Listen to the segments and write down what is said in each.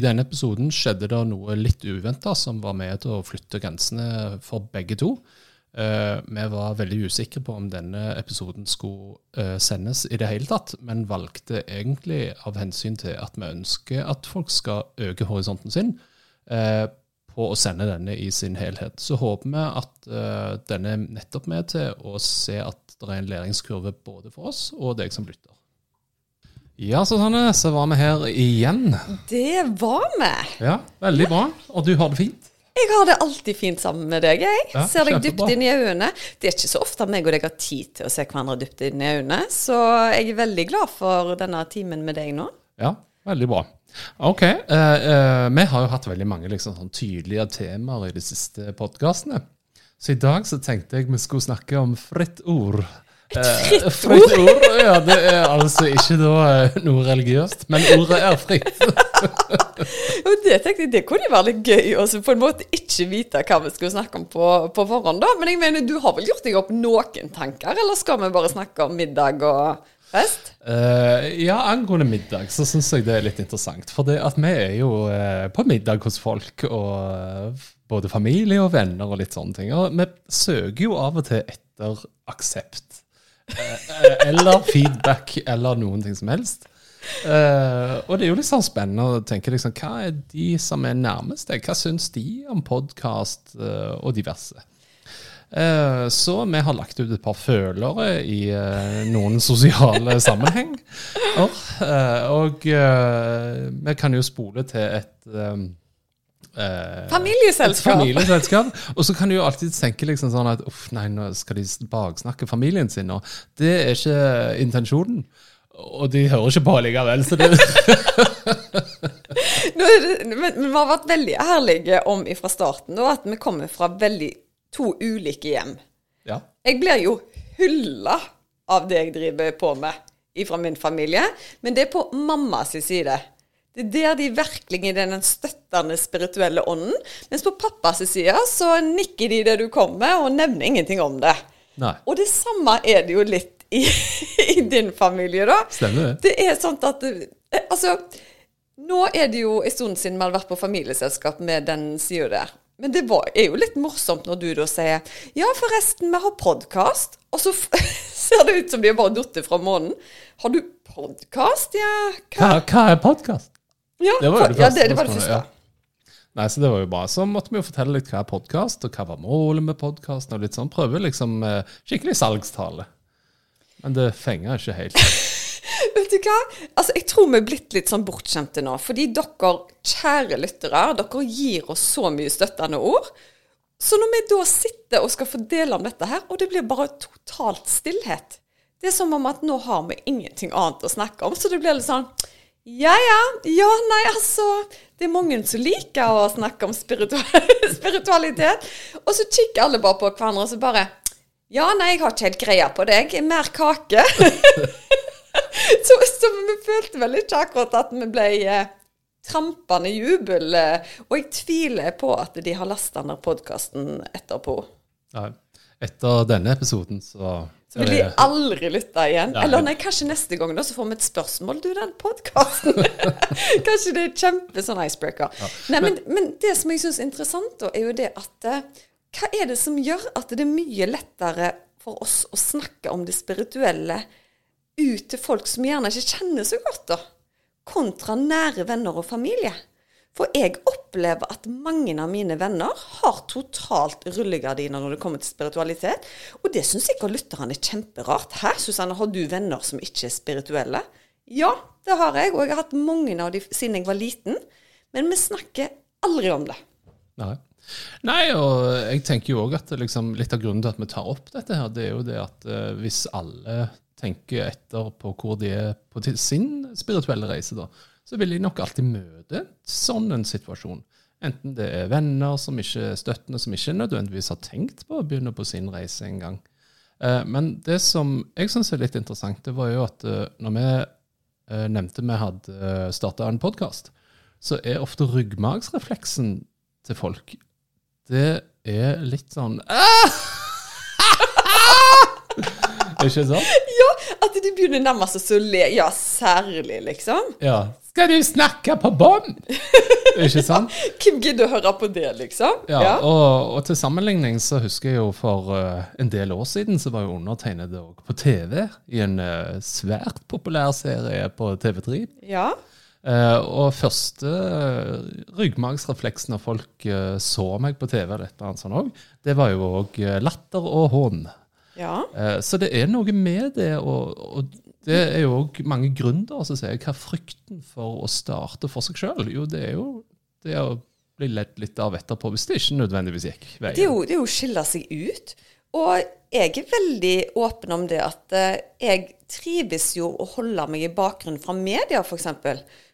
I denne episoden skjedde det noe litt uventa som var med til å flytte grensene for begge to. Eh, vi var veldig usikre på om denne episoden skulle eh, sendes i det hele tatt, men valgte egentlig av hensyn til at vi ønsker at folk skal øke horisonten sin, eh, på å sende denne i sin helhet. Så håper vi at denne nettopp med til å se at det er en læringskurve både for oss og deg som lytter. Ja, Susanne, så var vi her igjen. Det var vi. Ja, Veldig bra. Og du har det fint? Jeg har det alltid fint sammen med deg. jeg. Ja, Ser deg dypt inn i øynene. Det er ikke så ofte meg og deg har tid til å se hverandre dypt inn i øynene, så jeg er veldig glad for denne timen med deg nå. Ja, veldig bra. Ok. eh, eh, vi har jo hatt veldig mange liksom, sånn tydelige temaer i de siste podkastene. Så i dag så tenkte jeg vi skulle snakke om fritt ord. Eh, fritt ord? Ja, det er altså ikke da eh, noe religiøst, men ordet er fritt. Og det tenkte jeg, det kunne være litt gøy å på en måte ikke vite hva vi skulle snakke om på, på forhånd, da. Men jeg mener, du har vel gjort deg opp noen tanker, eller skal vi bare snakke om middag og fest? Uh, ja, angående middag så syns jeg det er litt interessant. For det at vi er jo uh, på middag hos folk, og både familie og venner og litt sånne ting. Og vi søker jo av og til etter aksept. Eh, eh, eller feedback, eller noen ting som helst. Uh, og det er jo litt sånn spennende å tenke liksom, hva er de som er nærmest deg? Hva syns de om podkast og diverse? Eh, Så vi har lagt ut et par følere i eh, noen sosiale sammenheng. Eh, Og eh, vi kan jo spole til et eh, eh, Familieselskap. Familieselskap. Og så kan du jo alltid tenke liksom sånn at uff, nei, nå skal de baksnakke familien sin. nå. det er ikke intensjonen. Og de hører ikke på likevel. Så det, men vi har vært veldig ærlige om fra starten da, at vi kommer fra veldig to ulike hjem. ja. Jeg blir jo hylla av det jeg driver på med fra min familie, men det er på mammas side. Det er der de virkelig er den støttende spirituelle ånden. Mens på pappas side så nikker de det du kommer med, og nevner ingenting om det. Nei. Og det samme er det jo litt i, i din familie, da. Stemmer det. Det er sånn at eh, Altså, nå er det jo en stund siden vi hadde vært på familieselskap med den sida der. Men det var, er jo litt morsomt når du da sier Ja, forresten, vi har podkast. Og så ser det ut som de har bare datt fra månen. Har du podkast? Ja, Hva, hva hva er podkast? Ja, Det var jo det ja, første det, det var det første. ja. Nei, så det var jo bra. Så måtte vi jo fortelle litt hva er podkast, og hva var målet med podkasten, og litt sånn. Prøve liksom eh, skikkelig salgstale. Men det fenger ikke helt. Vet du hva? Altså, Jeg tror vi er blitt litt sånn bortskjemte nå. Fordi dere, kjære lyttere, dere gir oss så mye støttende ord. Så når vi da sitter og skal fordele om dette her, og det blir bare totalt stillhet Det er som om at nå har vi ingenting annet å snakke om. Så det blir litt sånn Ja ja, ja nei altså Det er mange som liker å snakke om spiritualitet. Og så kikker alle bare på hverandre og så bare Ja, nei, jeg har ikke helt greia på deg. Mer kake. Så, så vi følte vel ikke akkurat at vi ble eh, trampende jubel. Eh, og jeg tviler på at de har lasta ned podkasten etterpå. Nei. Etter denne episoden, så Så vil de aldri lytte igjen. Nei. Eller nei, kanskje neste gang da, så får vi et spørsmål. Du, den podkasten. kanskje det er kjempe sånn icebreaker. Nei, men, men det som jeg syns er interessant, da, er jo det at eh, Hva er det som gjør at det er mye lettere for oss å snakke om det spirituelle ut til folk som gjerne ikke kjenner så godt, da? Kontra nære venner og familie. For jeg opplever at mange av mine venner har totalt rullegardiner når det kommer til spiritualitet. Og det syns sikkert lytterne er kjemperart. Hæ, Susanne, har du venner som ikke er spirituelle? Ja, det har jeg, og jeg har hatt mange av de siden jeg var liten. Men vi snakker aldri om det. Nei. Nei, og jeg tenker jo òg at liksom, litt av grunnen til at vi tar opp dette, her, det er jo det at eh, hvis alle tenker etter på hvor de er på sin spirituelle reise, da, så vil de nok alltid møte sånn en situasjon. Enten det er venner som ikke er støttende, som ikke nødvendigvis har tenkt på å begynne på sin reise en gang. Eh, men det som jeg syns er litt interessant, det var jo at eh, når vi eh, nevnte vi hadde starta en podkast, så er ofte ryggmargsrefleksen til folk Det er litt sånn! Ikke sant? Ja, at de begynner nærmest å le. Ja, særlig, liksom. Ja. Skal du snakke på bånd? Ikke sant? Hvem gidder å høre på det, liksom? Ja, ja. Og, og, til sammenligning så husker jeg jo for uh, en del år siden så var jo undertegnet på TV i en uh, svært populær serie på TV3. Ja. Uh, og første ryggmargsrefleks når folk så meg på TV, dette, et eller også, det var jo òg latter og hån. Ja. Så det er noe med det, å, det er jo òg mange gründere som sier hva frykten for å starte for seg sjøl? Jo, det er jo det å bli ledd litt av etterpå, hvis det ikke nødvendigvis gikk veien. Det er jo, det er å skille seg ut. Og jeg er veldig åpen om det at eh, jeg trives jo å holde meg i bakgrunnen fra media, f.eks.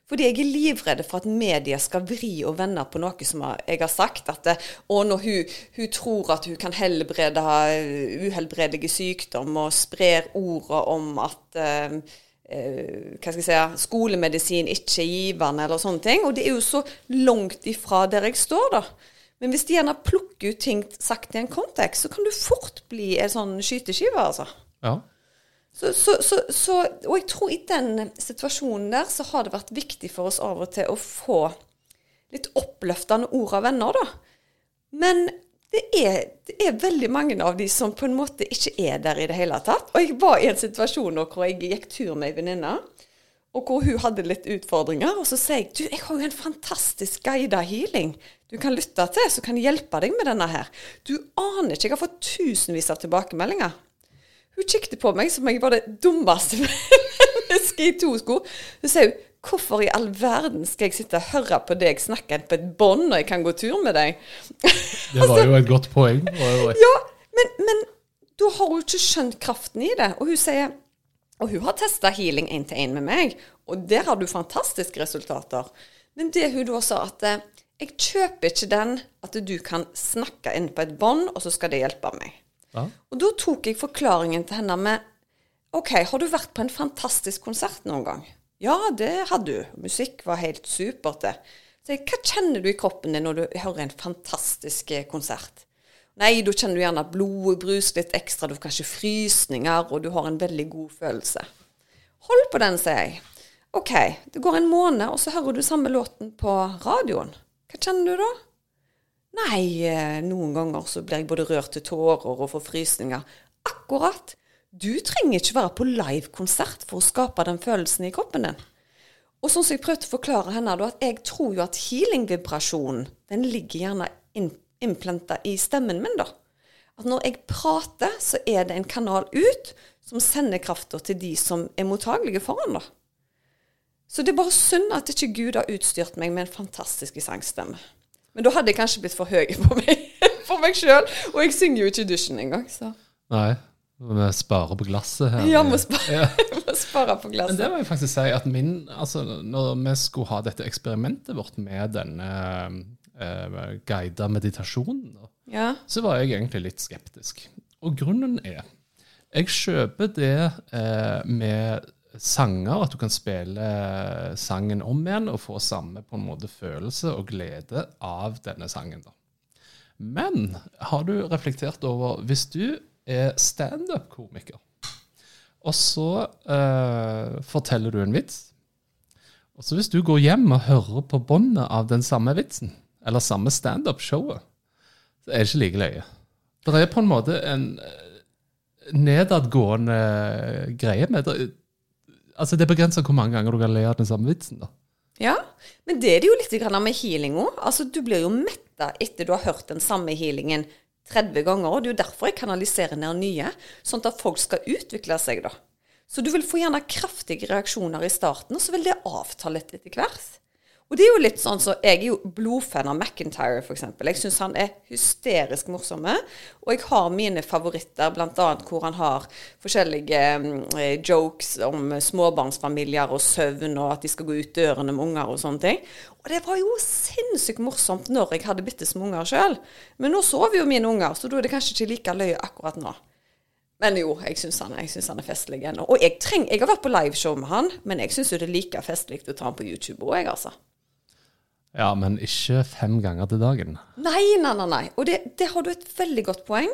Fordi jeg er livredd for at media skal vri og vende på noe som jeg har sagt. At å, når hun, hun tror at hun kan helbrede uhelbredelige sykdom og sprer ordet om at uh, uh, hva skal jeg si, skolemedisin ikke er givende, eller sånne ting. Og det er jo så langt ifra der jeg står, da. Men hvis de gjerne plukker ut ting sagt i en kontekst, så kan du fort bli en sånn skyteskive, altså. Ja. Så, så, så, og jeg tror i den situasjonen der så har det vært viktig for oss av og til å få litt oppløftende ord av venner, da. Men det er, det er, veldig mange av de som på en måte ikke er der i det hele tatt. Og jeg var i en situasjon hvor jeg gikk tur med ei venninne, og hvor hun hadde litt utfordringer. Og så sier jeg du, jeg har jo en fantastisk guida healing du kan lytte til, som kan hjelpe deg med denne her. Du aner ikke, jeg har fått tusenvis av tilbakemeldinger. Hun kikket på meg som om jeg var det dummeste mennesket i to sko. Hun sier hvorfor i all verden skal jeg sitte og høre på deg snakke på et bånd når jeg kan gå tur med deg? Det var jo et godt poeng. ja, men, men da har hun ikke skjønt kraften i det. Og hun sier og hun har testa healing én til én med meg, og der har du fantastiske resultater. Men det hun da sa, at eh, jeg kjøper ikke den at du kan snakke inn på et bånd, og så skal det hjelpe meg. Og da tok jeg forklaringen til henne med OK, har du vært på en fantastisk konsert noen gang? Ja, det hadde du. Musikk var helt supert, det. Så jeg, hva kjenner du i kroppen din når du hører en fantastisk eh, konsert? Nei, da kjenner du gjerne at blodet bruser litt ekstra, du får kanskje frysninger, og du har en veldig god følelse. Hold på den, sier jeg. OK, det går en måned, og så hører du samme låten på radioen. Hva kjenner du da? Nei, eh, noen ganger så blir jeg både rørt til tårer og får frysninger. Akkurat. Du trenger ikke være på livekonsert for å skape den følelsen i kroppen din. Og sånn som jeg prøvde å forklare henne, da, at jeg tror jo at healing-vibrasjonen den ligger gjerne innplanta i stemmen min. da. At når jeg prater, så er det en kanal ut som sender krafta til de som er mottagelige for den. da. Så det er bare synd at ikke Gud har utstyrt meg med en fantastisk sangstemme. Men da hadde jeg kanskje blitt for høy på meg, for meg sjøl. Og jeg synger jo ikke i dusjen engang, så. Nei. Vi sparer på glasset her. Ja, vi sparer, ja. spare på glasset. Men det må jeg faktisk si at min Altså, når vi skulle ha dette eksperimentet vårt med denne uh, guida meditasjonen, ja. så var jeg egentlig litt skeptisk. Og grunnen er Jeg kjøper det uh, med sanger, at du kan spille sangen om igjen og få samme på en måte følelse og glede av denne sangen. da. Men har du reflektert over Hvis du er standup-komiker, og så uh, forteller du en vits og så Hvis du går hjem og hører på båndet av den samme vitsen, eller samme standup-showet, så er det ikke like løye. Det er på en måte en nedadgående greie med det altså det er begrensa hvor mange ganger du kan le av den samme vitsen. da. Ja, men det er det jo litt med healing òg. Altså, du blir jo metta etter du har hørt den samme healingen 30 ganger. og Det er jo derfor jeg kanaliserer ned nye, sånn at folk skal utvikle seg. da. Så du vil få gjerne kraftige reaksjoner i starten, og så vil det avta litt etter hvert. Og det er jo litt sånn så Jeg er jo blodfan av McIntyre, f.eks. Jeg syns han er hysterisk morsom. Og jeg har mine favoritter, bl.a. hvor han har forskjellige eh, jokes om småbarnsfamilier og søvn, og at de skal gå ut dørene med unger og sånne ting. Og det var jo sinnssykt morsomt når jeg hadde bitte små unger sjøl. Men nå sover jo mine unger, så da er det kanskje ikke like løye akkurat nå. Men jo, jeg syns han, han er festlig ennå. Og jeg, treng, jeg har vært på liveshow med han, men jeg syns jo det er like festlig å ta han på YouTube òg, jeg, altså. Ja, men ikke fem ganger til dagen. Nei, nei, nei. nei. Og det, det har du et veldig godt poeng.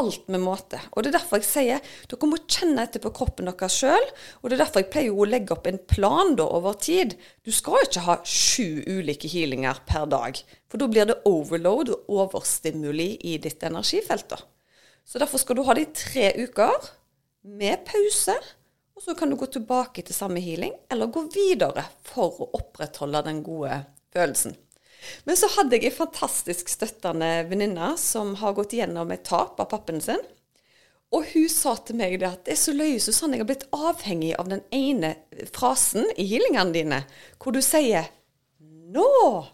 Alt med måte. Og det er derfor jeg sier dere må kjenne etter på kroppen deres sjøl. Og det er derfor jeg pleier å legge opp en plan da over tid. Du skal ikke ha sju ulike healinger per dag. For da blir det overload og overstimuli i ditt energifelt. da. Så derfor skal du ha det i tre uker med pause. Og så kan du gå tilbake til samme healing, eller gå videre for å opprettholde den gode følelsen. Men så hadde jeg ei fantastisk støttende venninne som har gått gjennom et tap av pappen sin. Og hun sa til meg det at det er så løye, Susanne, jeg har blitt avhengig av den ene frasen i healingene dine, hvor du sier 'nå'.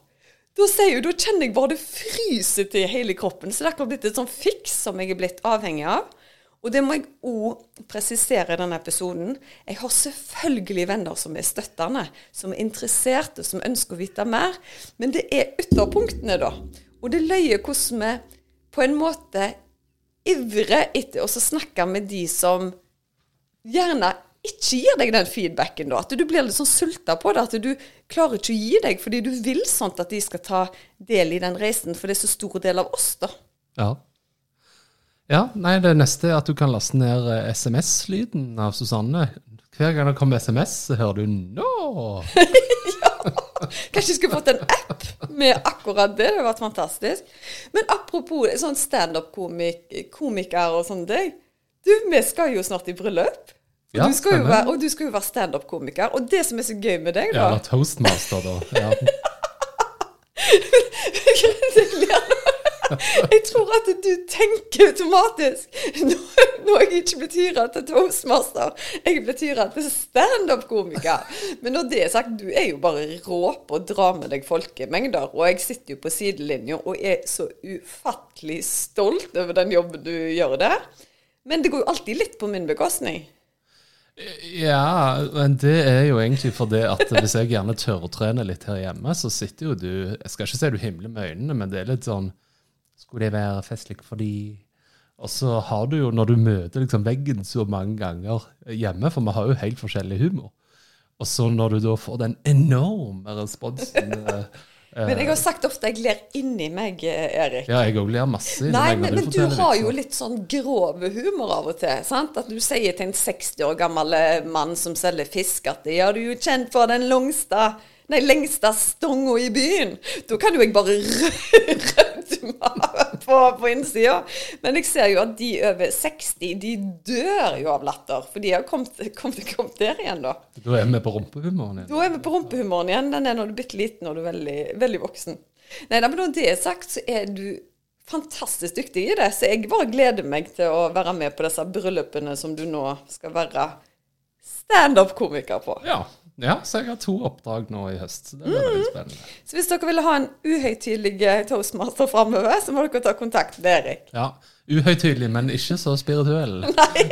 Da sier hun, da kjenner jeg bare det fryser til hele kroppen. Så det akkurat blitt et sånn fiks som jeg er blitt avhengig av. Og det må jeg òg presisere i denne episoden. Jeg har selvfølgelig venner som er støttende, som er interesserte, som ønsker å vite mer. Men det er ytterpunktene, da. Og det løyer hvordan vi på en måte ivrer etter å snakke med de som gjerne ikke gir deg den feedbacken, da. At du blir litt sånn sulta på det. At du klarer ikke å gi deg fordi du vil sånt at de skal ta del i den reisen, for det er så stor del av oss, da. Ja. Ja, nei, det neste er at du kan laste ned eh, SMS-lyden av Susanne. Hver gang det kommer SMS, så hører du 'nå'. ja. Kanskje jeg skulle fått en app med akkurat det. Det hadde vært fantastisk. Men apropos sånn standup-komiker og sånne ting. Du, vi skal jo snart i bryllup. Og, Ja, du skal være, og du skal jo være standup-komiker. Og det som er så gøy med deg, Ja, da eller toastmaster, da. Ja. det nå. Jeg tror at du tenker automatisk Nå, nå jeg ikke blitt hyra til toastmaster, jeg er blitt hyra til standup-komiker. Men når det er sagt, du er jo bare rå på å dra med deg folkemengder. Og jeg sitter jo på sidelinja og er så ufattelig stolt over den jobben du gjør der. Men det går jo alltid litt på min bekostning. Ja, men det er jo egentlig fordi at hvis jeg gjerne tørrtrener litt her hjemme, så sitter jo du Jeg skal ikke si du himler med øynene, men det er litt sånn Skulle det være festlig fordi Og så har du jo, når du møter liksom veggen så mange ganger hjemme, for vi har jo helt forskjellig humor, og så når du da får den enorme responsen eh, Men jeg har sagt ofte jeg ler inni meg, Erik. Ja, jeg òg ler masse Nei, men, du, men du har jo litt sånn grov humor av og til. sant? At du sier til en 60 år gammel eh, mann som selger fisk at ja, du er jo kjent for den lengste, nei, lengste stonga i byen. Da kan jo jeg bare rø- på, på innsida. Men jeg ser jo at de over 60, de dør jo av latter. For de har kommet, kommet, kommet der igjen, da. Da er vi på rumpehumoren igjen. Da er vi på rumpehumoren igjen. Den er når du er bitte liten og du er veldig, veldig voksen. Nei, da, men når det er sagt, så er du fantastisk dyktig i det. Så jeg bare gleder meg til å være med på disse bryllupene som du nå skal være standup-komiker på. Ja. Ja, så jeg har to oppdrag nå i høst. Så det blir Mm. veldig spennende. Så hvis dere vil ha en uhøytidelig toastmaster framover, så må dere ta kontakt med Erik. Ja, Uhøytidelig, men ikke så spirituell. Nei,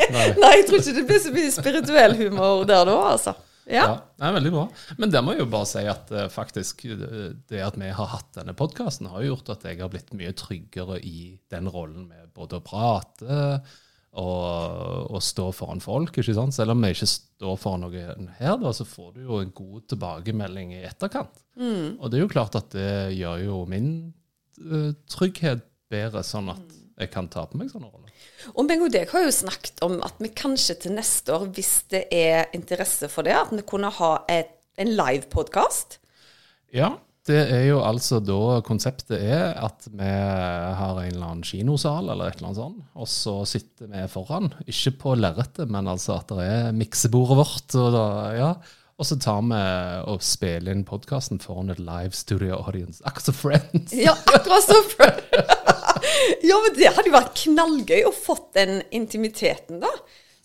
nei, jeg tror ikke det blir så mye spirituell humor der da, altså. Ja. Ja, det er veldig bra. Men det må jeg jo bare si at uh, faktisk eh, det at vi har hatt denne podkasten, har gjort at jeg har blitt mye tryggere i den rollen med både å prate og, og stå foran folk. ikke sant? Selv om vi ikke står foran noen her, da, så får du jo en god tilbakemelding i etterkant. Og det er jo klart at det gjør jo min eh, trygghet bedre, sånn at jeg kan ta på meg sånne roller. Og meg og deg har jo snakket om at vi kanskje til neste år, hvis det er interesse for det, at vi kunne ha et, en live-podkast. Ja, det er jo altså da konseptet er at vi har en eller annen kinosal eller et eller annet sånt, og så sitter vi foran, ikke på lerretet, men altså at det er miksebordet vårt, og, da, ja, og så tar vi og spiller inn podkasten foran et live studio audience, akkurat som Friends. Ja, akkurat som Ja, men det hadde jo vært knallgøy å fått den intimiteten, da.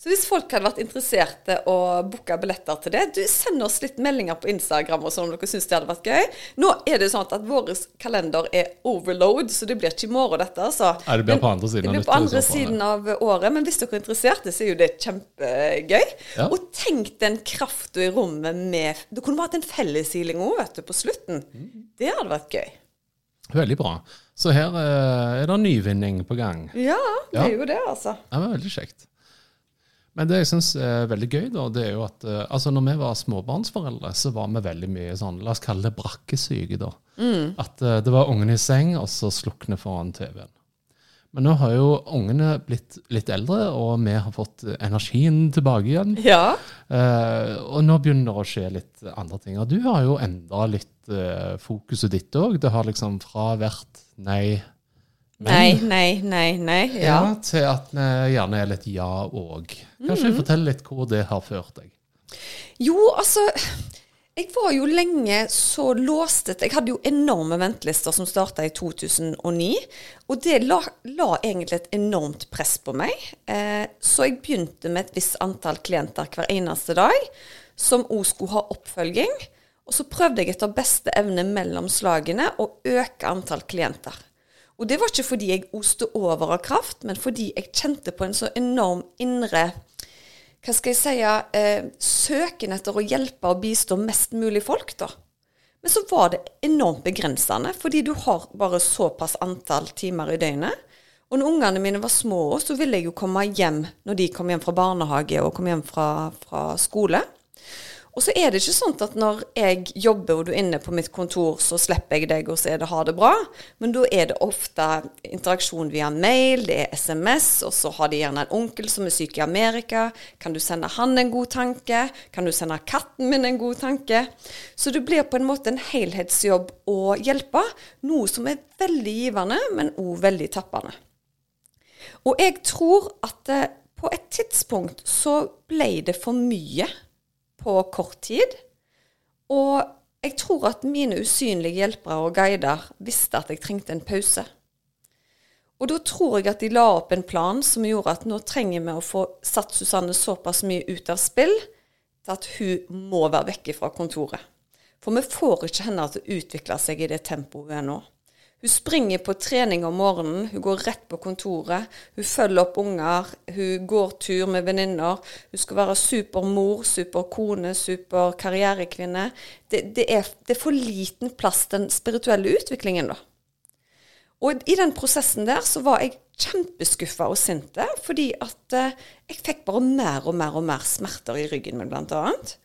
Så hvis folk hadde vært interesserte å booke billetter til det, du send oss litt meldinger på Instagram og sånn om dere syns det hadde vært gøy. Nå er det sånn at vår kalender er overload, så det blir ikke i morgen dette, altså. Nei, det blir på andre siden Det av blir på andre siden av året, men hvis dere er interesserte, så er jo det kjempegøy. Ja. Og tenk den krafta i rommet med Det kunne vært en felleshealing òg, vet du, på slutten. Det hadde vært gøy. Veldig bra. Så her eh, er det nyvinning på gang. Ja, det er jo det, altså. Det var veldig kjekt. Men det jeg syns er veldig gøy, da, det er jo at eh, altså når vi var småbarnsforeldre, så var vi veldig mye sånn, la oss kalle det brakkesyke, da. At eh, det var ungene i seng, og så slukne foran TV-en. Men nå har jo ungene blitt litt eldre, og vi har fått energien tilbake igjen. Ja. Eh, og nå begynner det å skje litt andre ting. Og du har jo endra litt eh, fokuset ditt òg. Det har liksom fra vært nei, Nei, nei, nei, nei. ja. Ja. til at vi gjerne er litt ja òg. Kanskje fortell litt hvor det har ført deg. Jo, altså Jeg var jo lenge så låstet. Jeg hadde jo enorme ventelister som starta i 2009. Og det la, la egentlig et enormt press på meg. Eh, så jeg begynte med et visst antall klienter hver eneste dag, som òg skulle ha oppfølging. Og så prøvde jeg etter beste evne mellom slagene å øke antall klienter. Og det var ikke fordi jeg oste over av kraft, men fordi jeg kjente på en så enorm indre hva skal jeg si, eh, søken etter å hjelpe og bistå mest mulig folk, da. Men så var det enormt begrensende, fordi du har bare såpass antall timer i døgnet. Og når ungene mine var små, så ville jeg jo komme hjem når de kom hjem fra barnehage og kom hjem fra, fra skole. Og så er det ikke sånn at når jeg jobber og du er inne på mitt kontor, så slipper jeg deg og så er det ha det bra. Men da er det ofte interaksjon via mail, det er SMS, og så har de gjerne en onkel som er syk i Amerika. Kan du sende han en god tanke? Kan du sende katten min en god tanke? Så det blir på en måte en helhetsjobb å hjelpe, noe som er veldig givende, men òg veldig tappende. Og jeg tror at eh, på et tidspunkt så ble det for mye på kort tid. Og jeg tror at mine usynlige hjelpere og guider visste at jeg trengte en pause. Og da tror jeg at de la opp en plan som gjorde at nå trenger vi å få satt Susanne såpass mye ut av spill til at hun må være vekke fra kontoret. For vi får ikke henne til å utvikle seg i det tempoet nå. Hun springer på trening om morgenen, hun går rett på kontoret, hun følger opp unger, hun går tur med venninner. Hun skal være supermor, superkone, superkarrierekvinne. Det, det, er, det er for liten plass den spirituelle utviklingen, da. Og i den prosessen der så var jeg kjempeskuffa og sinte, fordi at eh, jeg fikk bare mer og mer og mer smerter i ryggen min, blant annet.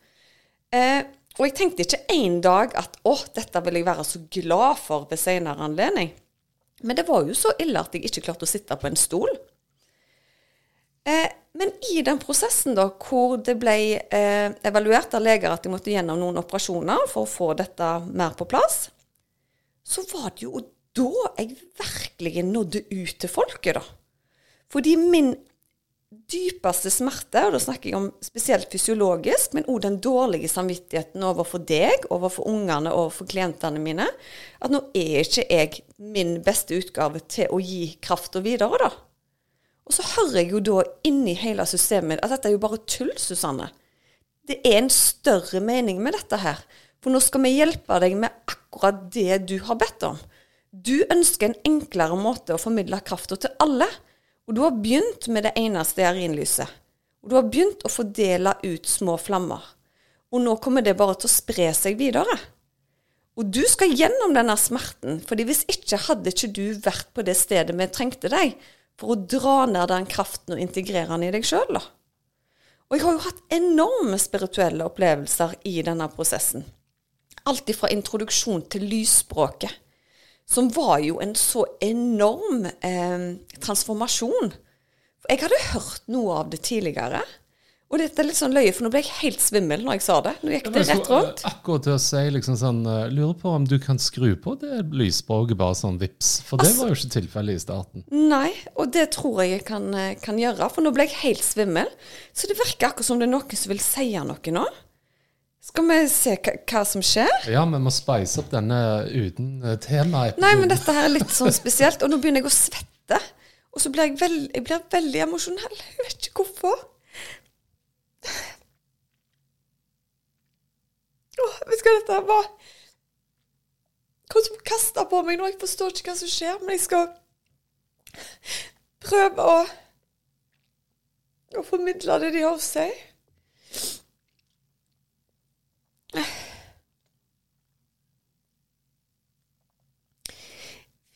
Eh, og jeg tenkte ikke en dag at å, dette vil jeg være så glad for ved senere anledning. Men det var jo så ille at jeg ikke klarte å sitte på en stol. Eh, men i den prosessen da, hvor det ble eh, evaluert av leger at de måtte gjennom noen operasjoner for å få dette mer på plass, så var det jo da jeg virkelig nådde ut til folket, da. Fordi min dypeste smerte, og da snakker jeg om spesielt fysiologisk, men òg den dårlige samvittigheten overfor deg, overfor ungene, overfor klientene mine, at nå er ikke jeg min beste utgave til å gi krafta videre, da. Og så hører jeg jo da inni hele systemet at dette er jo bare tull, Susanne. Det er en større mening med dette her. For nå skal vi hjelpe deg med akkurat det du har bedt om. Du ønsker en enklere måte å formidle krafta til alle. Og du har begynt med det ene stearinlyset. Og du har begynt å fordele ut små flammer. Og nå kommer det bare til å spre seg videre. Og du skal gjennom denne smerten, fordi hvis ikke hadde ikke du vært på det stedet vi trengte deg, for å dra ned den kraften og integrere den i deg sjøl, da. Og jeg har jo hatt enorme spirituelle opplevelser i denne prosessen. Alt ifra introduksjon til lysspråket, som var jo en så enorm eh, transformasjon. Jeg hadde hørt noe av det tidligere. Og dette er litt sånn løye, for nå ble jeg helt svimmel når jeg sa det. Nå gikk det rett rundt. eh, Akkurat til å si liksom sånn eh, Lurer på om du kan skru på det lysspråket bare sånn vips. For det Altså- var jo ikke tilfellet i starten. Nei, og det tror jeg jeg kan, eh, kan gjøre, for nå ble jeg helt svimmel. Så det virker akkurat som det er noen som vil si noe nå. Skal vi se hva som skjer? Ja, vi må spice opp denne uten eh, tema. Nei, men dette her er litt sånn spesielt. Og nå begynner jeg å svette. Og så blir jeg, veld, jeg blir veldig emosjonell. Jeg vet ikke hvorfor. Åh, vet du hva dette var? Hvordan kasta på meg nå? Jeg forstår ikke hva som skjer, men jeg skal prøve å, å formidle det de har å si.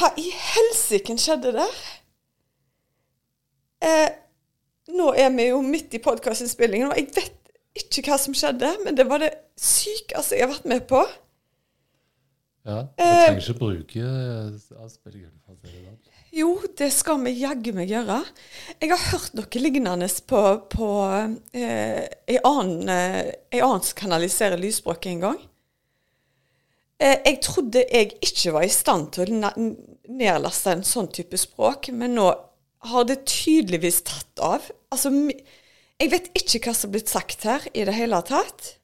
Hva i helsike skjedde der? Eh, nå er vi jo midt i podkastinnspillingen, og jeg vet ikke hva som skjedde, men det var det sykeste jeg har vært med på. Ja, Du trenger ikke bruke avspillingen. det sånn. Jo, det skal vi jaggu meg gjøre. Jeg har hørt noe lignende på, på eh, en annen, eh, en annen som kanaliserer lysspråket en gang. Eh, jeg trodde jeg ikke var i stand til å nedlaste en sånn type språk, men nå har det tydeligvis tatt av. Altså, jeg vet ikke hva som er blitt sagt her i det hele tatt.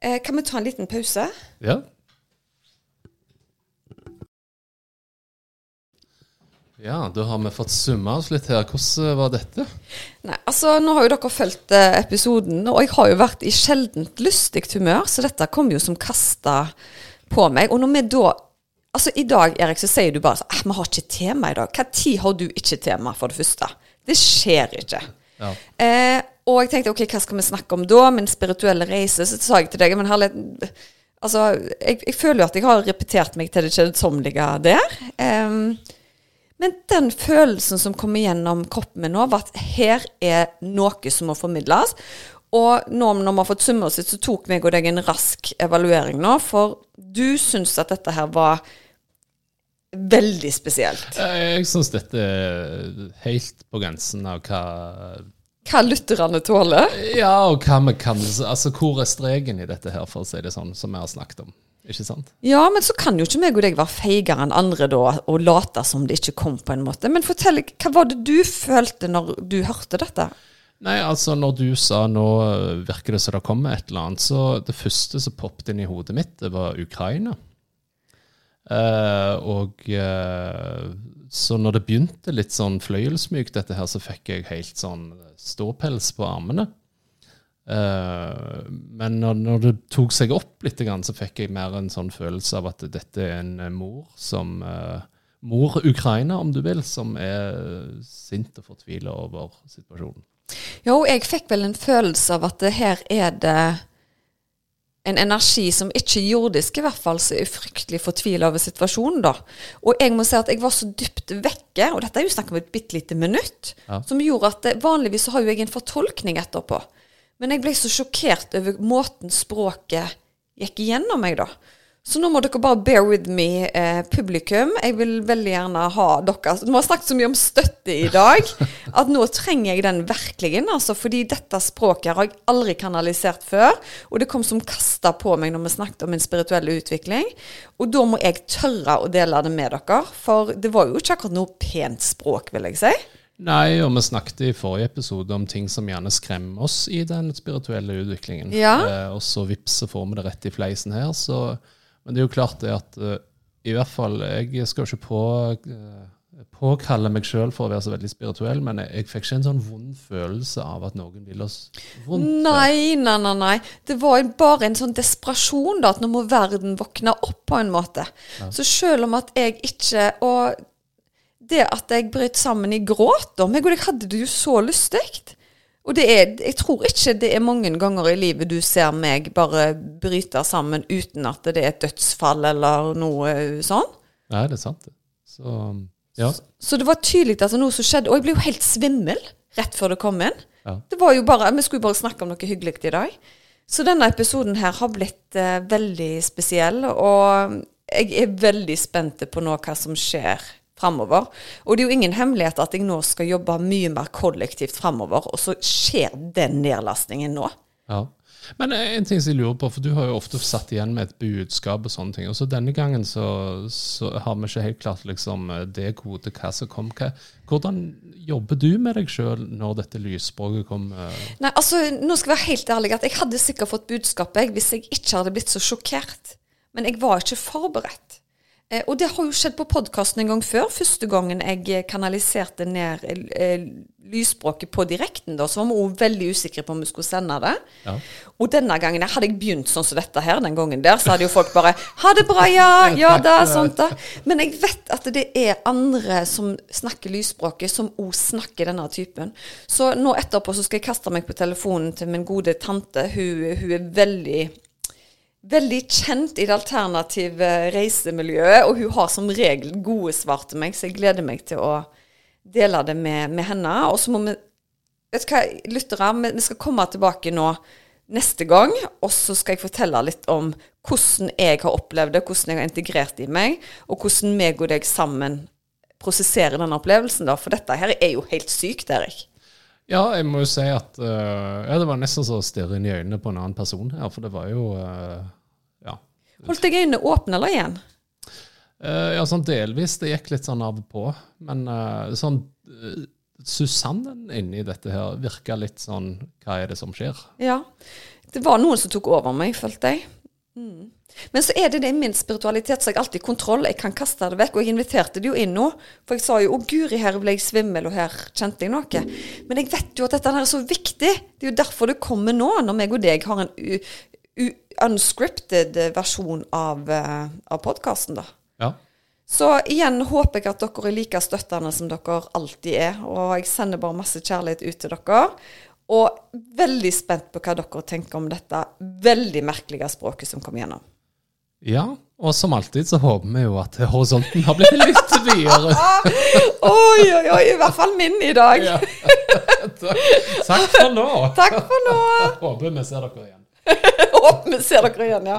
Eh, kan vi ta en liten pause? Ja. Ja, da har vi fått summa oss litt her. Hvordan var dette? Nei, altså Nå har jo dere fulgt eh, episoden, og jeg har jo vært i sjeldent lystig humør, så dette kom jo som kasta på meg. Og når vi da Altså, i dag, Erik, så sier du bare sånn eh, Vi har ikke tema i dag. Tid har du ikke tema, for det første? Det skjer ikke. Ja. Eh, og jeg tenkte OK, hva skal vi snakke om da? Min spirituelle reise. Så sa jeg til deg Men herlig Altså, jeg, jeg føler jo at jeg har repetert meg til det kjedsommelige der. Um, men den følelsen som kommer gjennom kroppen min nå, var at her er noe som må formidles. Og nå når vi har fått summet sitt, så tok meg og deg en rask evaluering nå. For du syns at dette her var veldig spesielt. Jeg syns dette er helt på grensen av hva Hva lytterne tåler. Ja, og hva vi kan Altså, hvor er streken i dette her, for å si det sånn, som vi har snakket om? Ikke sant? Ja, men så kan jo ikke meg og deg være feigere enn andre da, og late som det ikke kom på en måte. Men fortell, hva var det du følte når du hørte dette? Nei, altså, når du sa nå øh, virker det som det kommer et eller annet, så det første som poppet inn i hodet mitt, det var Ukraina. Eh, og eh, så når det begynte litt sånn fløyelsmykt, dette her, så fikk jeg helt sånn ståpels på armene. Eh, men når, når det tok seg opp litt, så fikk jeg mer en sånn følelse av at dette er en eh, mor som eh, Mor Ukraina, om du vil, som er sint og fortvila over situasjonen. Jo, jeg fikk vel en følelse av at det her er det en energi som ikke jordisk i hvert fall, så er fryktelig fortvila over situasjonen, da. Og jeg må si at jeg var så dypt vekke, og dette er jo snakk om et bitte lite minutt, Ja. som gjorde at det, vanligvis så har jo jeg en fortolkning etterpå. Men jeg ble så sjokkert over måten språket gikk igjennom meg, da. Så nå må dere bare bear with me, eh, publikum. Jeg vil veldig gjerne ha dere Vi har snakket så mye om støtte i dag at nå trenger jeg den virkelig, altså. Fordi dette språket har jeg aldri kanalisert før. Og det kom som kasta på meg når vi snakket om min spirituelle utvikling. Og da må jeg tørre å dele det med dere. For det var jo ikke akkurat noe pent språk, vil jeg si. Nei, og vi snakket i forrige episode om ting som gjerne skremmer oss i den spirituelle utviklingen. Ja. Eh, og så vips, så får vi det rett i fleisen her. Så, men det er jo klart det at uh, i hvert fall Jeg skal jo ikke på, uh, påkalle meg sjøl for å være så veldig spirituell, men jeg, jeg fikk ikke en sånn vond følelse av at noen vil oss vondt. Nei, nei, nei, nei. Det var bare en sånn desperasjon, da, at nå må verden våkne opp på en måte. Så selv om at jeg ikke Og det at jeg brøt sammen i gråt, da meg og deg hadde det jo så lystig. Og det er, jeg tror ikke det er mange ganger i livet du ser meg bare bryte sammen uten at det er et dødsfall eller noe sånn. Nei, det er sant. Så ja. Så det var tydelig at noe som skjedde. Og jeg ble jo helt svimmel rett før det kom inn. Ja. Det var jo bare, Vi skulle bare snakke om noe hyggelig i dag. Så denne episoden her har blitt eh, veldig spesiell, og jeg er veldig spent på nå hva som skjer framover. Og det er jo ingen hemmelighet at jeg nå skal jobbe mye mer kollektivt framover, og så skjer den nedlastningen nå. ja. Men eh, en ting som jeg lurer på, for du har jo ofte satt igjen med et budskap og sånne ting. Og så denne gangen så, så har vi ikke helt klart liksom eh, det gode hva som kom. Hva, hvordan jobber du med deg sjøl når dette lysspråket kom? eh? Nei, altså, nå skal jeg være helt ærlig at jeg hadde sikkert fått budskapet hvis jeg ikke hadde blitt så sjokkert. Men jeg var ikke forberedt. Eh, og det har jo skjedd på podkasten en gang før. Første gangen jeg eh, kanaliserte ned eh, lysspråket på direkten, da, så var vi òg veldig usikre på om vi skulle sende det. Ja. Og denne gangen hadde jeg begynt sånn som dette her, den gangen der, så hadde jo folk bare 'Ha det bra, ja. Ja da.' Sånt da. Men jeg vet at det er andre som snakker lysspråket, som òg snakker denne typen. Så nå etterpå så skal jeg kaste meg på telefonen til min gode tante. Hun, hun er veldig Veldig kjent i det alternative reisemiljøet, og hun har som regel gode svar til meg, så jeg gleder meg til å dele det med, med henne. Og så må vi Vet du hva, lyttere, vi skal komme tilbake nå neste gang, og så skal jeg fortelle litt om hvordan jeg har opplevd det, hvordan jeg har integrert i meg, og hvordan meg og deg sammen prosesserer denne opplevelsen, da. For dette her er jo helt sykt, Erik. Ja, jeg må jo si at uh, ja, det var nesten så å stirre inn i øynene på en annen person her, for det var jo uh, Ja. Holdt deg øynene åpne eller igjen? Uh, ja, sånn delvis. Det gikk litt sånn av og på. Men sånn Susannen inni dette her virka litt sånn Hva er det som skjer? Ja. Det var noen som tok over meg, følte jeg. Mm. Men så er det det i min spiritualitet, så jeg alltid kontroll. Jeg kan kaste det vekk. Og jeg inviterte det jo inn nå. For jeg sa jo 'Å, guri, her ble jeg svimmel, og her kjente jeg noe'. Men jeg vet jo at dette her er så viktig. Det er jo derfor det kommer nå, når meg og deg har en unscripted versjon av, uh, av podkasten, da. Ja. Så igjen håper jeg at dere er like støttende som dere alltid er. Og jeg sender bare masse kjærlighet ut til dere. Og veldig spent på hva dere tenker om dette veldig merkelige språket som kom gjennom. Ja. Og som alltid så håper vi jo at horisonten har blitt litt videre. Oi, oi, oi, i hvert fall min i dag. Ja. Takk for nå. Takk for nå. Håper vi ser dere igjen. Håper vi ser dere igjen, ja.